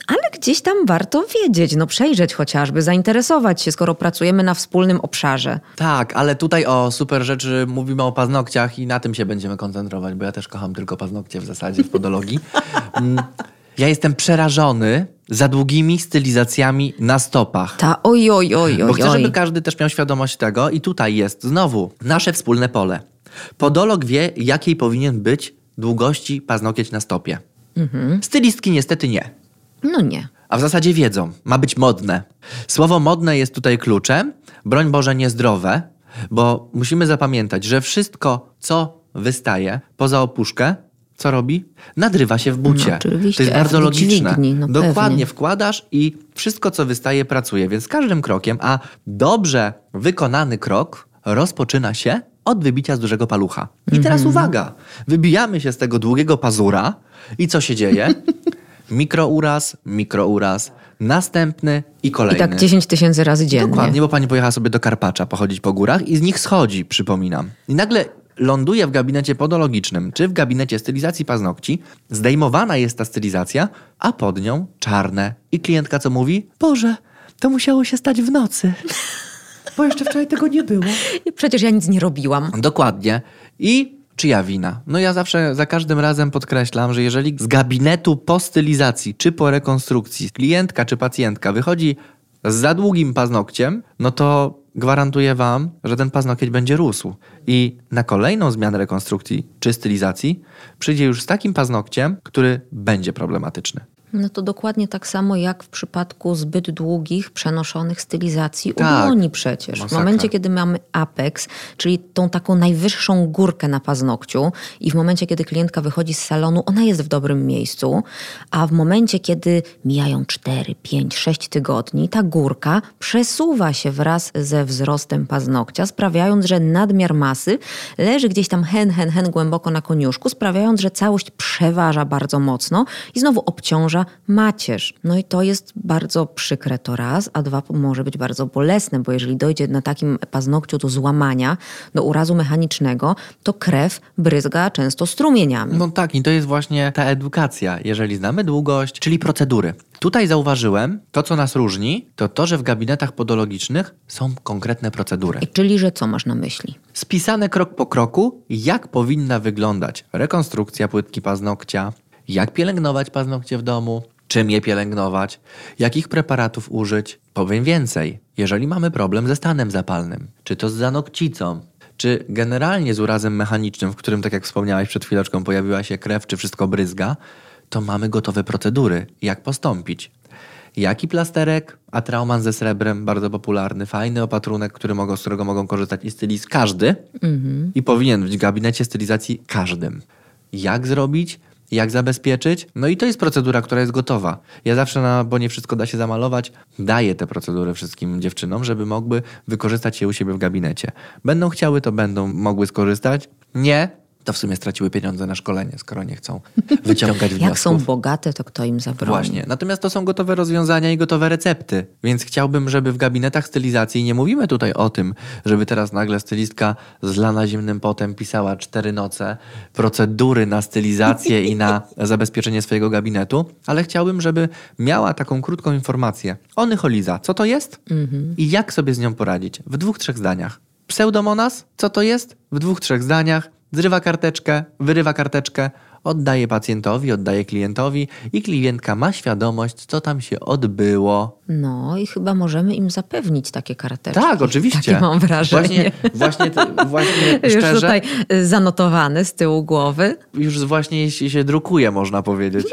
ale gdzieś tam warto wiedzieć, no przejrzeć chociażby, zainteresować się, skoro pracujemy na wspólnym obszarze. Tak, ale tutaj o super rzeczy mówimy o paznokciach i na tym się będziemy koncentrować, bo ja też kocham tylko paznokcie w zasadzie w podologii. Ja jestem przerażony za długimi stylizacjami na stopach. Ta oj, oj, oj, Bo oj, chcę, żeby każdy też miał świadomość tego i tutaj jest znowu nasze wspólne pole. Podolog wie, jakiej powinien być długości paznokieć na stopie. Mhm. Stylistki niestety nie. No nie. A w zasadzie wiedzą, ma być modne. Słowo modne jest tutaj kluczem, broń Boże niezdrowe, bo musimy zapamiętać, że wszystko, co wystaje poza opuszkę, co robi? Nadrywa się w bucie. No, oczywiście, to jest bardzo logiczne. dźwigni, no Dokładnie pewnie. wkładasz i wszystko, co wystaje, pracuje. Więc każdym krokiem, a dobrze wykonany krok rozpoczyna się od wybicia z dużego palucha. I teraz Mhm. uwaga, wybijamy się z tego długiego pazura i co się dzieje? [LAUGHS] Mikrouraz, mikrouraz, następny i I kolejny. tak 10 tysięcy razy dziennie. Dokładnie, bo pani pojechała sobie do Karpacza pochodzić po górach i z nich schodzi, przypominam. I nagle ląduje w gabinecie podologicznym, czy w gabinecie stylizacji paznokci, zdejmowana jest ta stylizacja, a pod nią czarne. I klientka co mówi? Boże, to musiało się stać w nocy. Bo jeszcze wczoraj tego nie było. I [LAUGHS] Przecież ja nic nie robiłam. Dokładnie. I czyja wina? No ja zawsze za każdym razem podkreślam, że jeżeli z gabinetu po stylizacji czy po rekonstrukcji klientka czy pacjentka wychodzi z za długim paznokciem, no to gwarantuję wam, że ten paznokieć będzie rósł. I na kolejną zmianę rekonstrukcji czy stylizacji przyjdzie już z takim paznokciem, który będzie problematyczny. No to dokładnie tak samo jak w przypadku zbyt długich, przenoszonych stylizacji u Tak. dłoni przecież. W Masakra. momencie, kiedy mamy apex, czyli tą taką najwyższą górkę na paznokciu i w momencie, kiedy klientka wychodzi z salonu, ona jest w dobrym miejscu, a w momencie, kiedy mijają 4, 5, 6 tygodni, ta górka przesuwa się wraz ze wzrostem paznokcia, sprawiając, że nadmiar masy leży gdzieś tam hen, hen, hen głęboko na koniuszku, sprawiając, że całość przeważa bardzo mocno i znowu obciąża macierz. No i to jest bardzo przykre to raz, a dwa może być bardzo bolesne, bo jeżeli dojdzie na takim paznokciu do złamania, do urazu mechanicznego, to krew bryzga często strumieniami. No tak, i to jest właśnie ta edukacja, jeżeli znamy długość, czyli procedury. Tutaj zauważyłem, to co nas różni, to to, że w gabinetach podologicznych są konkretne procedury. I czyli, że co masz na myśli? Spisane krok po kroku, jak powinna wyglądać rekonstrukcja płytki paznokcia, jak pielęgnować paznokcie w domu, czym je pielęgnować, jakich preparatów użyć. Powiem więcej, jeżeli mamy problem ze stanem zapalnym, czy to z zanokcicą, czy generalnie z urazem mechanicznym, w którym, tak jak wspomniałeś przed chwileczką, pojawiła się krew, czy wszystko bryzga, to mamy gotowe procedury, jak postąpić. Jaki plasterek? Atrauman ze srebrem, bardzo popularny, fajny opatrunek, który mogą, z którego mogą korzystać i stylist każdy i powinien być w gabinecie stylizacji każdym. Jak zrobić? Jak zabezpieczyć? No i to jest procedura, która jest gotowa. Ja zawsze, na, bo nie wszystko da się zamalować, daję te procedury wszystkim dziewczynom, żeby mogły wykorzystać je u siebie w gabinecie. Będą chciały, to będą mogły skorzystać. nie, to w sumie straciły pieniądze na szkolenie, skoro nie chcą [LAUGHS] wyciągać wniosków. Jak są bogate, to kto im zabroni? Właśnie. Natomiast to są gotowe rozwiązania i gotowe recepty. Więc chciałbym, żeby w gabinetach stylizacji, nie mówimy tutaj o tym, żeby teraz nagle stylistka zlana zimnym potem pisała cztery noce procedury na stylizację i na [LAUGHS] zabezpieczenie swojego gabinetu, ale chciałbym, żeby miała taką krótką informację. Onycholiza, co to jest i jak sobie z nią poradzić? W dwóch, trzech zdaniach. Pseudomonas, co to jest? W dwóch, trzech zdaniach. Zrywa karteczkę, wyrywa karteczkę, oddaje pacjentowi, oddaje klientowi i klientka ma świadomość, co tam się odbyło. No i chyba możemy im zapewnić takie karteczki. Tak, oczywiście. Takie mam wrażenie. Właśnie, właśnie, właśnie [LAUGHS] Już szczerze, tutaj y, zanotowane z tyłu głowy. już właśnie się, się drukuje, można powiedzieć.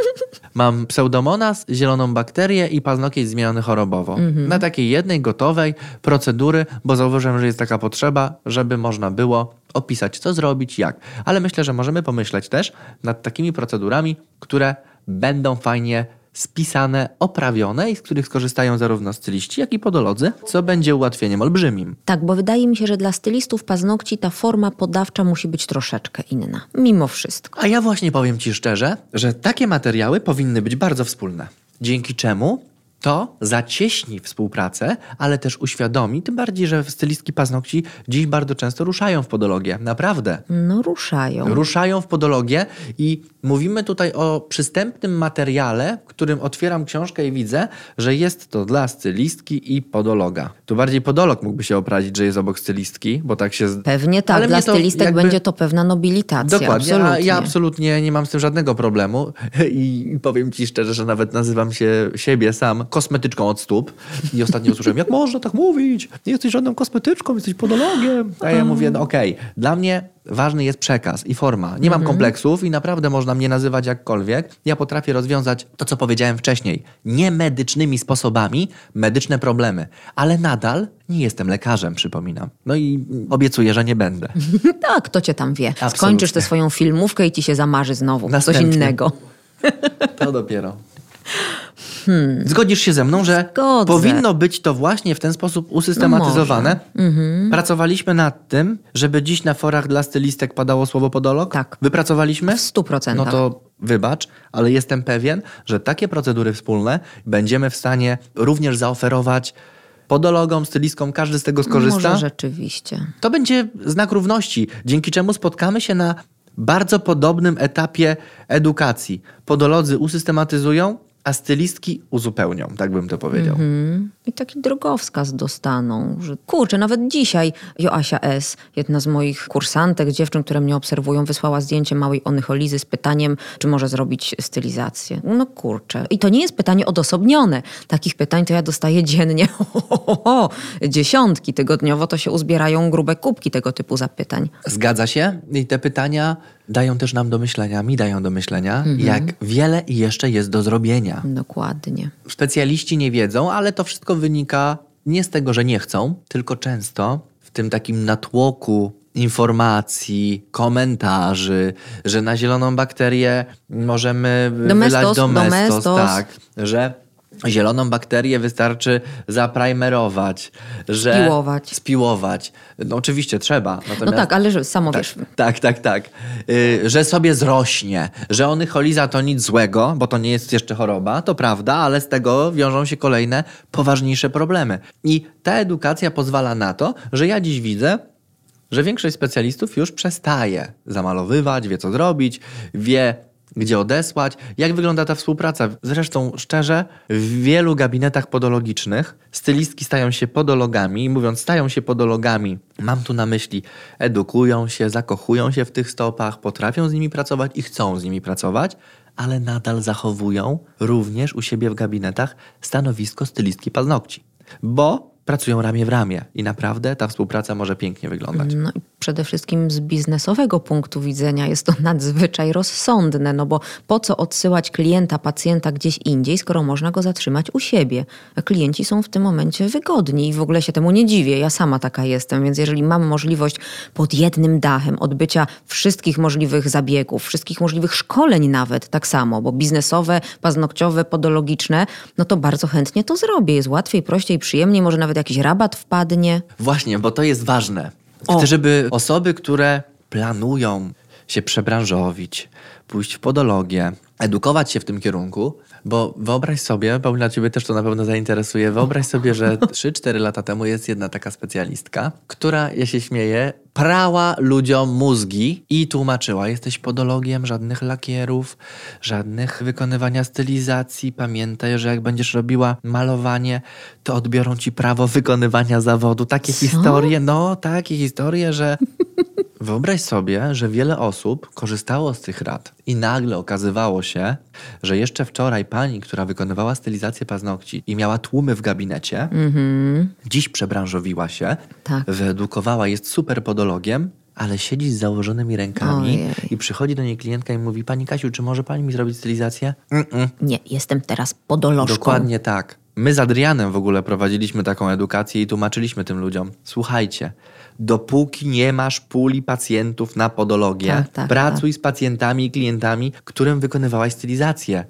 Mam pseudomonas, zieloną bakterię i paznokieć zmieniony chorobowo. Na takiej jednej gotowej procedury, bo zauważyłem, że jest taka potrzeba, żeby można było opisać, co zrobić, jak. Ale myślę, że możemy pomyśleć też nad takimi procedurami, które będą fajnie spisane, oprawione i z których skorzystają zarówno styliści, jak i podolodzy, co będzie ułatwieniem olbrzymim. Tak, bo wydaje mi się, że dla stylistów paznokci ta forma podawcza musi być troszeczkę inna. Mimo wszystko. A ja właśnie powiem Ci szczerze, że takie materiały powinny być bardzo wspólne. Dzięki czemu to zacieśni współpracę, ale też uświadomi, tym bardziej, że stylistki paznokci dziś bardzo często ruszają w podologię. Naprawdę. No ruszają. Ruszają w podologię i mówimy tutaj o przystępnym materiale, w którym otwieram książkę i widzę, że jest to dla stylistki i podologa. Tu bardziej podolog mógłby się oprazić, że jest obok stylistki, bo tak się... Pewnie tak, Ale dla stylistek jakby- będzie to pewna nobilitacja. Dokładnie, absolutnie. a ja absolutnie nie mam z tym żadnego problemu [LAUGHS] i powiem ci szczerze, że nawet nazywam się siebie sam kosmetyczką od stóp i ostatnio usłyszałem, jak można tak mówić, nie jesteś żadną kosmetyczką, jesteś podologiem. A ja mówię, no okej, dla mnie ważny jest przekaz i forma. Nie mam kompleksów i naprawdę można mnie nazywać jakkolwiek. Ja potrafię rozwiązać to, co powiedziałem wcześniej, niemedycznymi sposobami medyczne problemy, ale nadal nie jestem lekarzem, przypominam. No i obiecuję, że nie będę. [LAUGHS] Tak, to cię tam wie. Absolutnie. Skończysz tę swoją filmówkę i ci się zamarzy znowu. Następnie. Coś innego. To dopiero. Zgodzisz się ze mną, że Hmm. Zgodzę. powinno być to właśnie w ten sposób usystematyzowane? Mhm. Pracowaliśmy nad tym, żeby dziś na forach dla stylistek padało słowo podolog? Tak. Wypracowaliśmy? W stu procentach. No to wybacz, ale jestem pewien, że takie procedury wspólne będziemy w stanie również zaoferować podologom, stylistkom, każdy z tego skorzysta. Może rzeczywiście. To będzie znak równości, dzięki czemu spotkamy się na bardzo podobnym etapie edukacji. Podolodzy usystematyzują, a stylistki uzupełnią, tak bym to powiedział. Mhm. I taki drogowskaz dostaną, że kurczę, nawet dzisiaj Joasia S., jedna z moich kursantek, dziewczyn, które mnie obserwują, wysłała zdjęcie małej onycholizy z pytaniem, czy może zrobić stylizację. No kurczę. I to nie jest pytanie odosobnione. Takich pytań to ja dostaję dziennie [LAUGHS] dziesiątki. Tygodniowo to się uzbierają grube kubki tego typu zapytań. Zgadza się i te pytania dają też nam do myślenia, mi dają do myślenia, jak wiele jeszcze jest do zrobienia. Dokładnie. Specjaliści nie wiedzą, ale to wszystko wynika nie z tego, że nie chcą, tylko często w tym takim natłoku informacji, komentarzy, że na zieloną bakterię możemy Domestos, wylać domestos, domestos. tak, że zieloną bakterię wystarczy zaprimerować, że Spiłować. spiłować. No oczywiście trzeba. No tak, ale że samo tak, wiesz, tak, tak, tak. Y, że sobie zrośnie, że onycholiza to nic złego, bo to nie jest jeszcze choroba, to prawda, ale z tego wiążą się kolejne poważniejsze problemy. I ta edukacja pozwala na to, że ja dziś widzę, że większość specjalistów już przestaje zamalowywać, wie co zrobić, wie gdzie odesłać, jak wygląda ta współpraca. Zresztą szczerze, w wielu gabinetach podologicznych stylistki stają się podologami mówiąc stają się podologami, mam tu na myśli edukują się, zakochują się w tych stopach, potrafią z nimi pracować i chcą z nimi pracować, ale nadal zachowują również u siebie w gabinetach stanowisko stylistki paznokci. Bo pracują ramię w ramię i naprawdę ta współpraca może pięknie wyglądać. No i przede wszystkim z biznesowego punktu widzenia jest to [LAUGHS] nadzwyczaj rozsądne, no bo po co odsyłać klienta, pacjenta gdzieś indziej, skoro można go zatrzymać u siebie? A klienci są w tym momencie wygodni i w ogóle się temu nie dziwię. Ja sama taka jestem, więc jeżeli mam możliwość pod jednym dachem odbycia wszystkich możliwych zabiegów, wszystkich możliwych szkoleń nawet tak samo, bo biznesowe, paznokciowe, podologiczne, no to bardzo chętnie to zrobię. Jest łatwiej, prościej, przyjemniej, może nawet jakiś rabat wpadnie. Właśnie, bo to jest ważne. O. Chcę, żeby osoby, które planują się przebranżowić, pójść w podologię, edukować się w tym kierunku, bo wyobraź sobie, Paulina, ciebie też to na pewno zainteresuje, wyobraź sobie, że [LAUGHS] 3-4 lata temu jest jedna taka specjalistka, która, ja się śmieję, prała ludziom mózgi i tłumaczyła, jesteś podologiem, żadnych lakierów, żadnych wykonywania stylizacji. Pamiętaj, że jak będziesz robiła malowanie, to odbiorą ci prawo wykonywania zawodu. Takie Co? historie, no, takie historie, że [LAUGHS] Wyobraź sobie, że wiele osób korzystało z tych rad i nagle okazywało się, że jeszcze wczoraj pani, która wykonywała stylizację paznokci i miała tłumy w gabinecie, dziś przebranżowiła się, Tak. wyedukowała, jest super podologiem, ale siedzi z założonymi rękami Ojej. i przychodzi do niej klientka i mówi, pani Kasiu, czy może pani mi zrobić stylizację? Mm-mm. Nie, jestem teraz podolożką. Dokładnie tak. My z Adrianem w ogóle prowadziliśmy taką edukację i tłumaczyliśmy tym ludziom. Słuchajcie, dopóki nie masz puli pacjentów na podologię, Tak, tak, pracuj z pacjentami i klientami, którym wykonywałaś stylizację.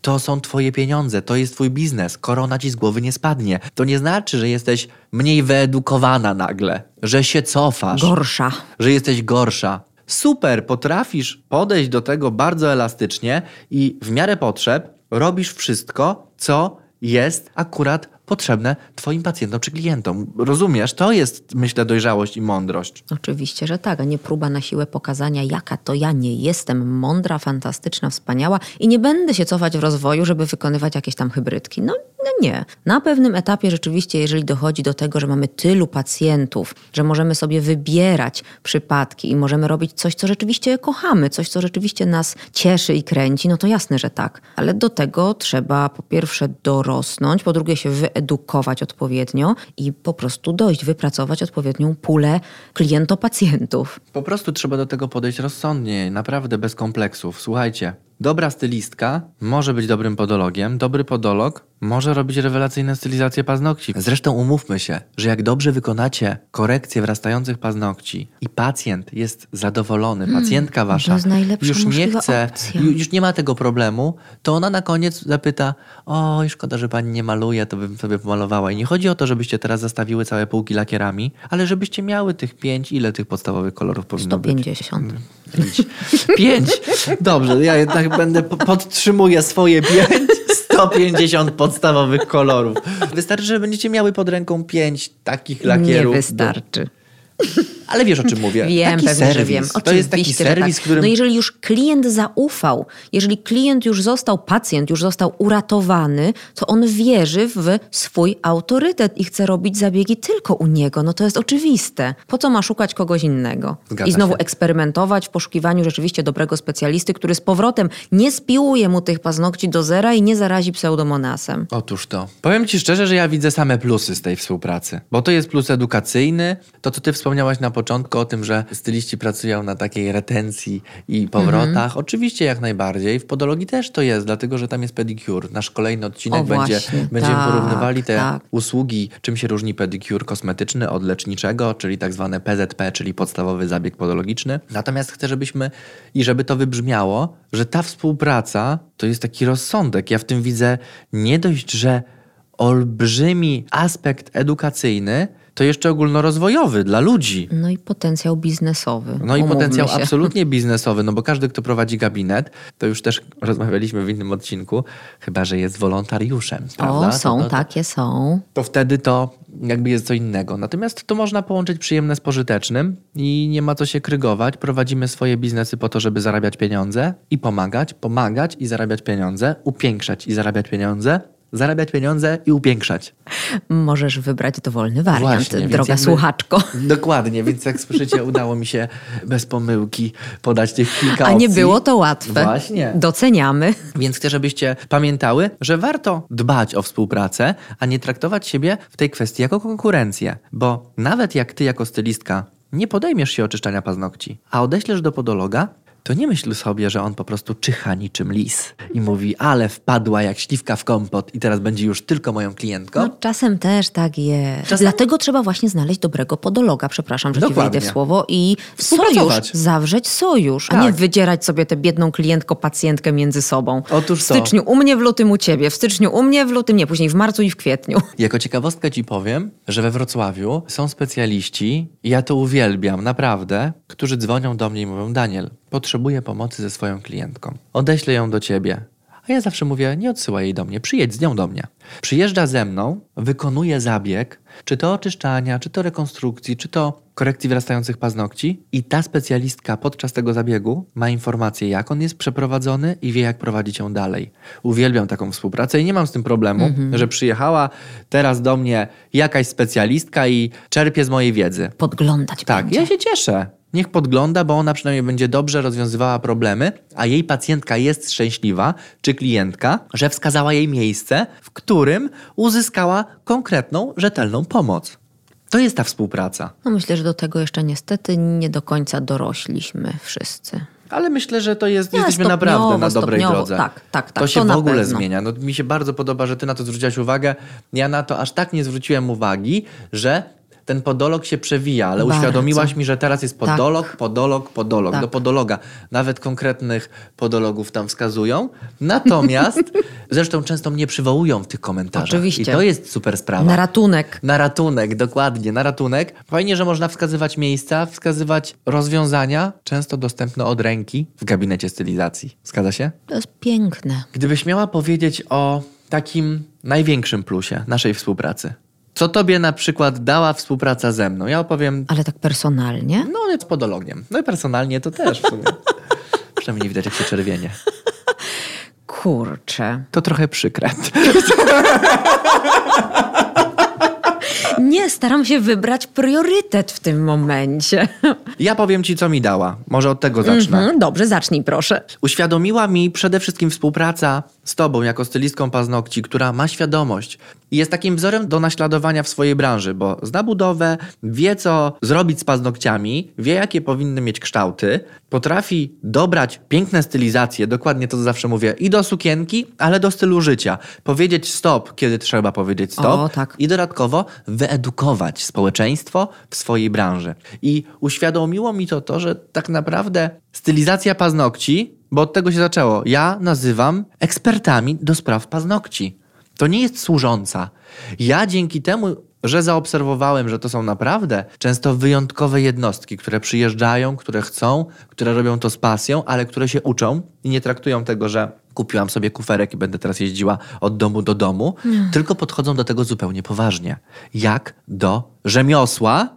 To są twoje pieniądze, to jest twój biznes. Korona ci z głowy nie spadnie. To nie znaczy, że jesteś mniej wyedukowana nagle, że się cofasz Gorsza. że jesteś gorsza. Super, potrafisz podejść do tego bardzo elastycznie i w miarę potrzeb robisz wszystko, co jest akurat potrzebne Twoim pacjentom czy klientom. Rozumiesz? To jest, myślę, dojrzałość i mądrość. Oczywiście, że tak, a nie próba na siłę pokazania, jaka to ja nie jestem mądra, fantastyczna, wspaniała i nie będę się cofać w rozwoju, żeby wykonywać jakieś tam hybrydki. No, no nie. Na pewnym etapie rzeczywiście, jeżeli dochodzi do tego, że mamy tylu pacjentów, że możemy sobie wybierać przypadki i możemy robić coś, co rzeczywiście kochamy, coś, co rzeczywiście nas cieszy i kręci, no to jasne, że tak. Ale do tego trzeba po pierwsze dorosnąć, po drugie się wyedukować odpowiednio i po prostu dojść, wypracować odpowiednią pulę klientopacjentów. Po prostu trzeba do tego podejść rozsądnie, naprawdę bez kompleksów. Słuchajcie, dobra stylistka może być dobrym podologiem, dobry podolog może robić rewelacyjne stylizacje paznokci. Zresztą umówmy się, że jak dobrze wykonacie korekcję wrastających paznokci i pacjent jest zadowolony, pacjentka wasza już nie chce, opcja. ju- już nie ma tego problemu, to ona na koniec zapyta, oj szkoda, że pani nie maluje, to bym sobie pomalowała. I nie chodzi o to, żebyście teraz zastawiły całe półki lakierami, ale żebyście miały tych pięć, ile tych podstawowych kolorów powinno być? 150. Pięć. Dobrze, ja jednak będę po- podtrzymuję swoje pięć. 150 podstawowych kolorów. Wystarczy, że będziecie miały pod ręką pięć takich Nie lakierów. wystarczy. Ale wiesz o czym mówię? Wiem, taki pewnie, serwis. że wiem. To jest taki serwis, tak. którym No jeżeli już klient zaufał, jeżeli klient już został, pacjent już został uratowany, to on wierzy w swój autorytet i chce robić zabiegi tylko u niego. No to jest oczywiste. Po co ma szukać kogoś innego? Zgadza I znowu się. eksperymentować w poszukiwaniu rzeczywiście dobrego specjalisty, który z powrotem nie spiłuje mu tych paznokci do zera i nie zarazi pseudomonasem. Otóż to. Powiem ci szczerze, że ja widzę same plusy z tej współpracy. Bo to jest plus edukacyjny. To, co ty wspomniałaś na początku o tym, że styliści pracują na takiej retencji i powrotach. Mhm. Oczywiście jak najbardziej. W podologii też to jest, dlatego że tam jest pedicure. Nasz kolejny odcinek O, będzie, właśnie. będziemy Tak, porównywali te tak. usługi, czym się różni pedicure kosmetyczny od leczniczego, czyli tak zwane PZP, czyli podstawowy zabieg podologiczny. Natomiast chcę, żebyśmy i żeby to wybrzmiało, że ta współpraca to jest taki rozsądek. Ja w tym widzę nie dość, że olbrzymi aspekt edukacyjny, to jeszcze ogólnorozwojowy dla ludzi. No i potencjał biznesowy. No i potencjał się. absolutnie [LAUGHS] biznesowy, no bo każdy, kto prowadzi gabinet, to już też rozmawialiśmy w innym odcinku, chyba że jest wolontariuszem. Prawda? O, są, to, to, takie są. to wtedy to jakby jest co innego. Natomiast to można połączyć przyjemne z pożytecznym i nie ma co się krygować. Prowadzimy swoje biznesy po to, żeby zarabiać pieniądze i pomagać, pomagać i zarabiać pieniądze, upiększać i zarabiać pieniądze, zarabiać pieniądze i upiększać. Możesz wybrać dowolny wariant, Właśnie, droga słuchaczko. [LAUGHS] Dokładnie, więc jak słyszycie, udało mi się bez pomyłki podać tych kilka A nie opcji. było to łatwe. Właśnie. Doceniamy. Więc chcę, żebyście pamiętały, że warto dbać o współpracę, a nie traktować siebie w tej kwestii jako konkurencję. Bo nawet jak ty jako stylistka nie podejmiesz się oczyszczania paznokci, a odeślesz do podologa, to nie myśl sobie, że on po prostu czyha niczym lis i mówi, ale wpadła jak śliwka w kompot i teraz będzie już tylko moją klientką. No, czasem też tak jest. Czasem- Dlatego trzeba właśnie znaleźć dobrego podologa, przepraszam, że ci Dokładnie. wejdę w słowo, i sojusz, zawrzeć sojusz, a nie Tak. wydzierać sobie tę biedną klientko-pacjentkę między sobą. Otóż w to. styczniu u mnie, w lutym u ciebie, w styczniu u mnie, w lutym nie, później w marcu i w kwietniu. Jako ciekawostkę ci powiem, że we Wrocławiu są specjaliści, i ja to uwielbiam, naprawdę, którzy dzwonią do mnie i mówią: Daniel, potrzebuję pomocy ze swoją klientką. Odeślę ją do ciebie. A ja zawsze mówię: nie odsyłaj jej do mnie, przyjedź z nią do mnie. Przyjeżdża ze mną, wykonuje zabieg, czy to oczyszczania, czy to rekonstrukcji, czy to korekcji wyrastających paznokci, i ta specjalistka podczas tego zabiegu ma informację, jak on jest przeprowadzony i wie, jak prowadzić ją dalej. Uwielbiam taką współpracę i nie mam z tym problemu, że przyjechała teraz do mnie jakaś specjalistka i czerpie z mojej wiedzy. Podglądać Tak, będzie. ja się cieszę. Niech podgląda, bo ona przynajmniej będzie dobrze rozwiązywała problemy, a jej pacjentka jest szczęśliwa, czy klientka, że wskazała jej miejsce, w którym uzyskała konkretną, rzetelną pomoc. To jest ta współpraca. No myślę, że do tego jeszcze niestety nie do końca dorośliśmy wszyscy. Ale myślę, że to jest, Nie, jesteśmy naprawdę na dobrej drodze. Tak, tak, tak, To się to w ogóle zmienia. No, mi się bardzo podoba, że ty na to zwróciłaś uwagę. Ja na to aż tak nie zwróciłem uwagi, że ten podolog się przewija, ale Bardzo. uświadomiłaś mi, że teraz jest Tak. podolog, podolog, podolog. Tak. Do podologa. Nawet konkretnych podologów tam wskazują. Natomiast [LAUGHS] zresztą często mnie przywołują w tych komentarzach. Oczywiście. I to jest super sprawa. Na ratunek. Na ratunek, dokładnie, na ratunek. Fajnie, że można wskazywać miejsca, wskazywać rozwiązania, często dostępne od ręki w gabinecie stylizacji. Zgadza się? To jest piękne. Gdybyś miała powiedzieć o takim największym plusie naszej współpracy. Co tobie na przykład dała współpraca ze mną? Ja opowiem, Ale tak personalnie? no z podologiem. No i personalnie to też w sumie. [LAUGHS] Przynajmniej nie widać, jak się czerwienie. Kurczę. To trochę przykre. [LAUGHS] Nie, staram się wybrać priorytet w tym momencie. Ja powiem ci, co mi dała. Może od tego zacznę. Mhm, dobrze, zacznij proszę. Uświadomiła mi przede wszystkim współpraca z tobą jako stylistką paznokci, która ma świadomość i jest takim wzorem do naśladowania w swojej branży, bo zna budowę, wie co zrobić z paznokciami, wie jakie powinny mieć kształty, potrafi dobrać piękne stylizacje, dokładnie to zawsze mówię, i do sukienki, ale do stylu życia. Powiedzieć stop, kiedy trzeba powiedzieć stop O, tak. i dodatkowo wyedukować społeczeństwo w swojej branży. I uświadomiło mi to to, że tak naprawdę stylizacja paznokci, bo od tego się zaczęło, ja nazywam ekspertami do spraw paznokci. To nie jest służąca. Ja dzięki temu, że zaobserwowałem, że to są naprawdę często wyjątkowe jednostki, które przyjeżdżają, które chcą, które robią to z pasją, ale które się uczą i nie traktują tego, że kupiłam sobie kuferek i będę teraz jeździła od domu do domu, tylko podchodzą do tego zupełnie poważnie. Jak do rzemiosła,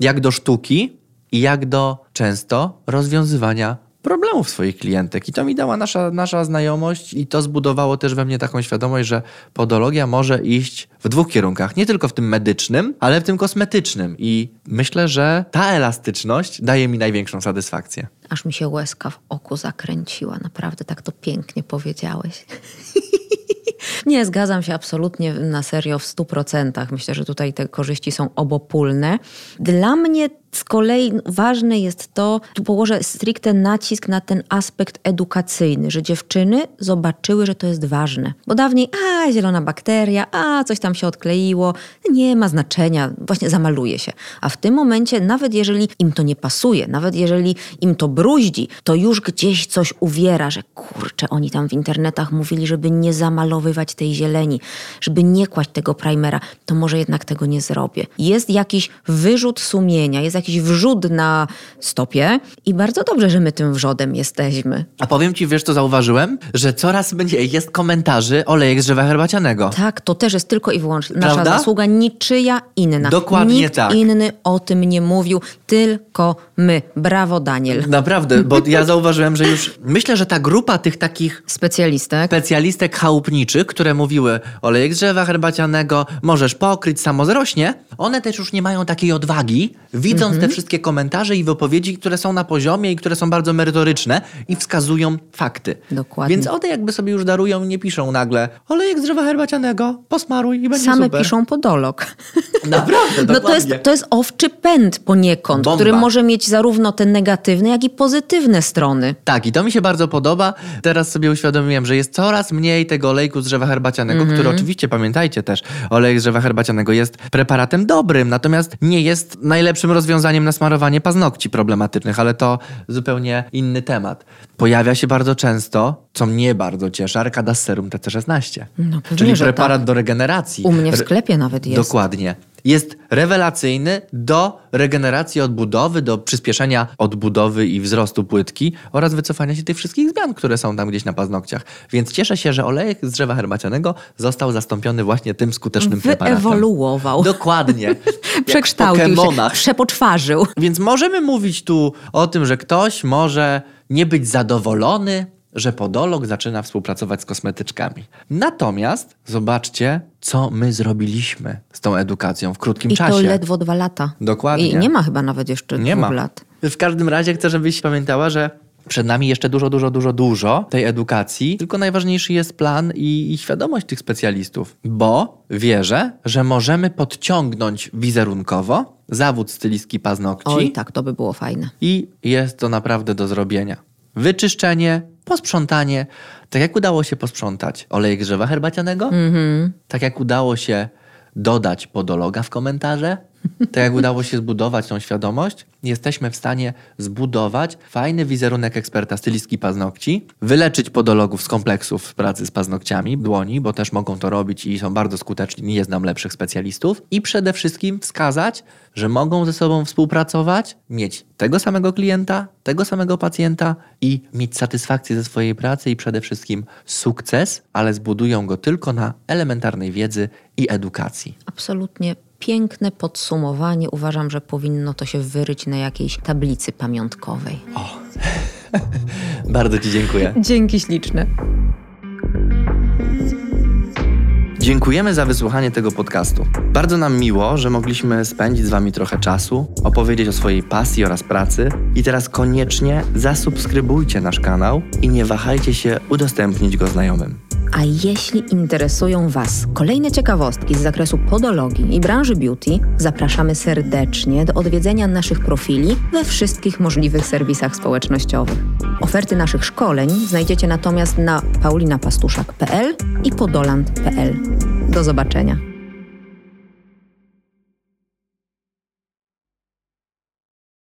jak do sztuki i jak do często rozwiązywania problemów swoich klientek. I to mi dała nasza, nasza znajomość i to zbudowało też we mnie taką świadomość, że podologia może iść w dwóch kierunkach. Nie tylko w tym medycznym, ale w tym kosmetycznym. I myślę, że ta elastyczność daje mi największą satysfakcję. Aż mi się łezka w oku zakręciła. Naprawdę tak to pięknie powiedziałeś. [LAUGHS] Nie, zgadzam się absolutnie na serio w stu procentach. Myślę, że tutaj te korzyści są obopólne. Dla mnie z kolei ważne jest to, tu położę stricte nacisk na ten aspekt edukacyjny, że dziewczyny zobaczyły, że to jest ważne. Bo dawniej, a zielona bakteria, a coś tam się odkleiło, nie ma znaczenia, właśnie zamaluje się. A w tym momencie, nawet jeżeli im to nie pasuje, nawet jeżeli im to bruździ, to już gdzieś coś uwiera, że kurczę, oni tam w internetach mówili, żeby nie zamalowywać tej zieleni, żeby nie kłaść tego primera, to może jednak tego nie zrobię. Jest jakiś wyrzut sumienia, jest jakiś wrzód na stopie i bardzo dobrze, że my tym wrzodem jesteśmy. A powiem ci, wiesz co zauważyłem? Że coraz mniej jest komentarzy olejek z drzewa herbacianego. Tak, to też jest tylko i wyłącznie nasza Prawda? zasługa, niczyja inna. Dokładnie Nikt tak. inny o tym nie mówił, tylko my. Brawo, Daniel. Naprawdę, bo ja [LAUGHS] zauważyłem, że już myślę, że ta grupa tych takich Specjalistek. specjalistek chałupniczych, które mówiły olejek z drzewa herbacianego, możesz pokryć, samo zrośnie, one też już nie mają takiej odwagi, widząc widząc te wszystkie komentarze i wypowiedzi, które są na poziomie i które są bardzo merytoryczne i wskazują fakty. Dokładnie. Więc one jakby sobie już darują i nie piszą nagle olejek z drzewa herbacianego, posmaruj i będzie Same super. piszą podolog. [LAUGHS] Naprawdę, No to jest, to jest owczy pęd poniekąd, Bomba. który może mieć zarówno te negatywne, jak i pozytywne strony. Tak, i to mi się bardzo podoba. Teraz sobie uświadomiłem, że jest coraz mniej tego olejku z drzewa herbacianego, Mhm. który oczywiście, pamiętajcie też, olej z drzewa herbacianego jest preparatem dobrym, natomiast nie jest najlepszym rozwiązaniem na smarowanie paznokci problematycznych, ale to zupełnie inny temat. Pojawia się bardzo często, co mnie bardzo cieszy, Arcada Serum TC16, No pewnie, czyli preparat tak. do regeneracji. U mnie w sklepie nawet jest. Dokładnie. Jest rewelacyjny do regeneracji odbudowy, do przyspieszenia odbudowy i wzrostu płytki oraz wycofania się tych wszystkich zmian, które są tam gdzieś na paznokciach. Więc cieszę się, że olejek z drzewa herbacianego został zastąpiony właśnie tym skutecznym preparatem. Wyewoluował. Dokładnie. [LAUGHS] Przekształcił się, przepoczwarzył. Więc możemy mówić tu o tym, że ktoś może nie być zadowolony, że podolog zaczyna współpracować z kosmetyczkami. Natomiast zobaczcie, co my zrobiliśmy z tą edukacją w krótkim I czasie. to ledwo dwa lata. Dokładnie. I nie ma chyba nawet jeszcze Nie dwóch ma. lat. W każdym razie chcę, żebyś pamiętała, że przed nami jeszcze dużo, dużo, dużo, dużo tej edukacji, tylko najważniejszy jest plan i, i świadomość tych specjalistów, bo wierzę, że możemy podciągnąć wizerunkowo zawód stylistki paznokci Oj, tak, to by było fajne. i jest to naprawdę do zrobienia. Wyczyszczenie, posprzątanie. Tak jak udało się posprzątać olejek z drzewa herbacianego, Mhm. tak jak udało się dodać podologa w komentarze, tak jak udało się zbudować tą świadomość, jesteśmy w stanie zbudować fajny wizerunek eksperta stylistki paznokci, wyleczyć podologów z kompleksów pracy z paznokciami, dłoni, bo też mogą to robić i są bardzo skuteczni, nie znam lepszych specjalistów. I przede wszystkim wskazać, że mogą ze sobą współpracować, mieć tego samego klienta, tego samego pacjenta i mieć satysfakcję ze swojej pracy i przede wszystkim sukces, ale zbudują go tylko na elementarnej wiedzy i edukacji. Absolutnie piękne podsumowanie. Uważam, że powinno to się wyryć na jakiejś tablicy pamiątkowej. [LAUGHS] Bardzo Ci dziękuję. Dzięki śliczne. Dziękujemy za wysłuchanie tego podcastu. Bardzo nam miło, że mogliśmy spędzić z Wami trochę czasu, opowiedzieć o swojej pasji oraz pracy. I teraz koniecznie zasubskrybujcie nasz kanał i nie wahajcie się udostępnić go znajomym. A jeśli interesują Was kolejne ciekawostki z zakresu podologii i branży beauty, zapraszamy serdecznie do odwiedzenia naszych profili we wszystkich możliwych serwisach społecznościowych. Oferty naszych szkoleń znajdziecie natomiast na paulinapastuszak.pl i podoland.pl. Do zobaczenia.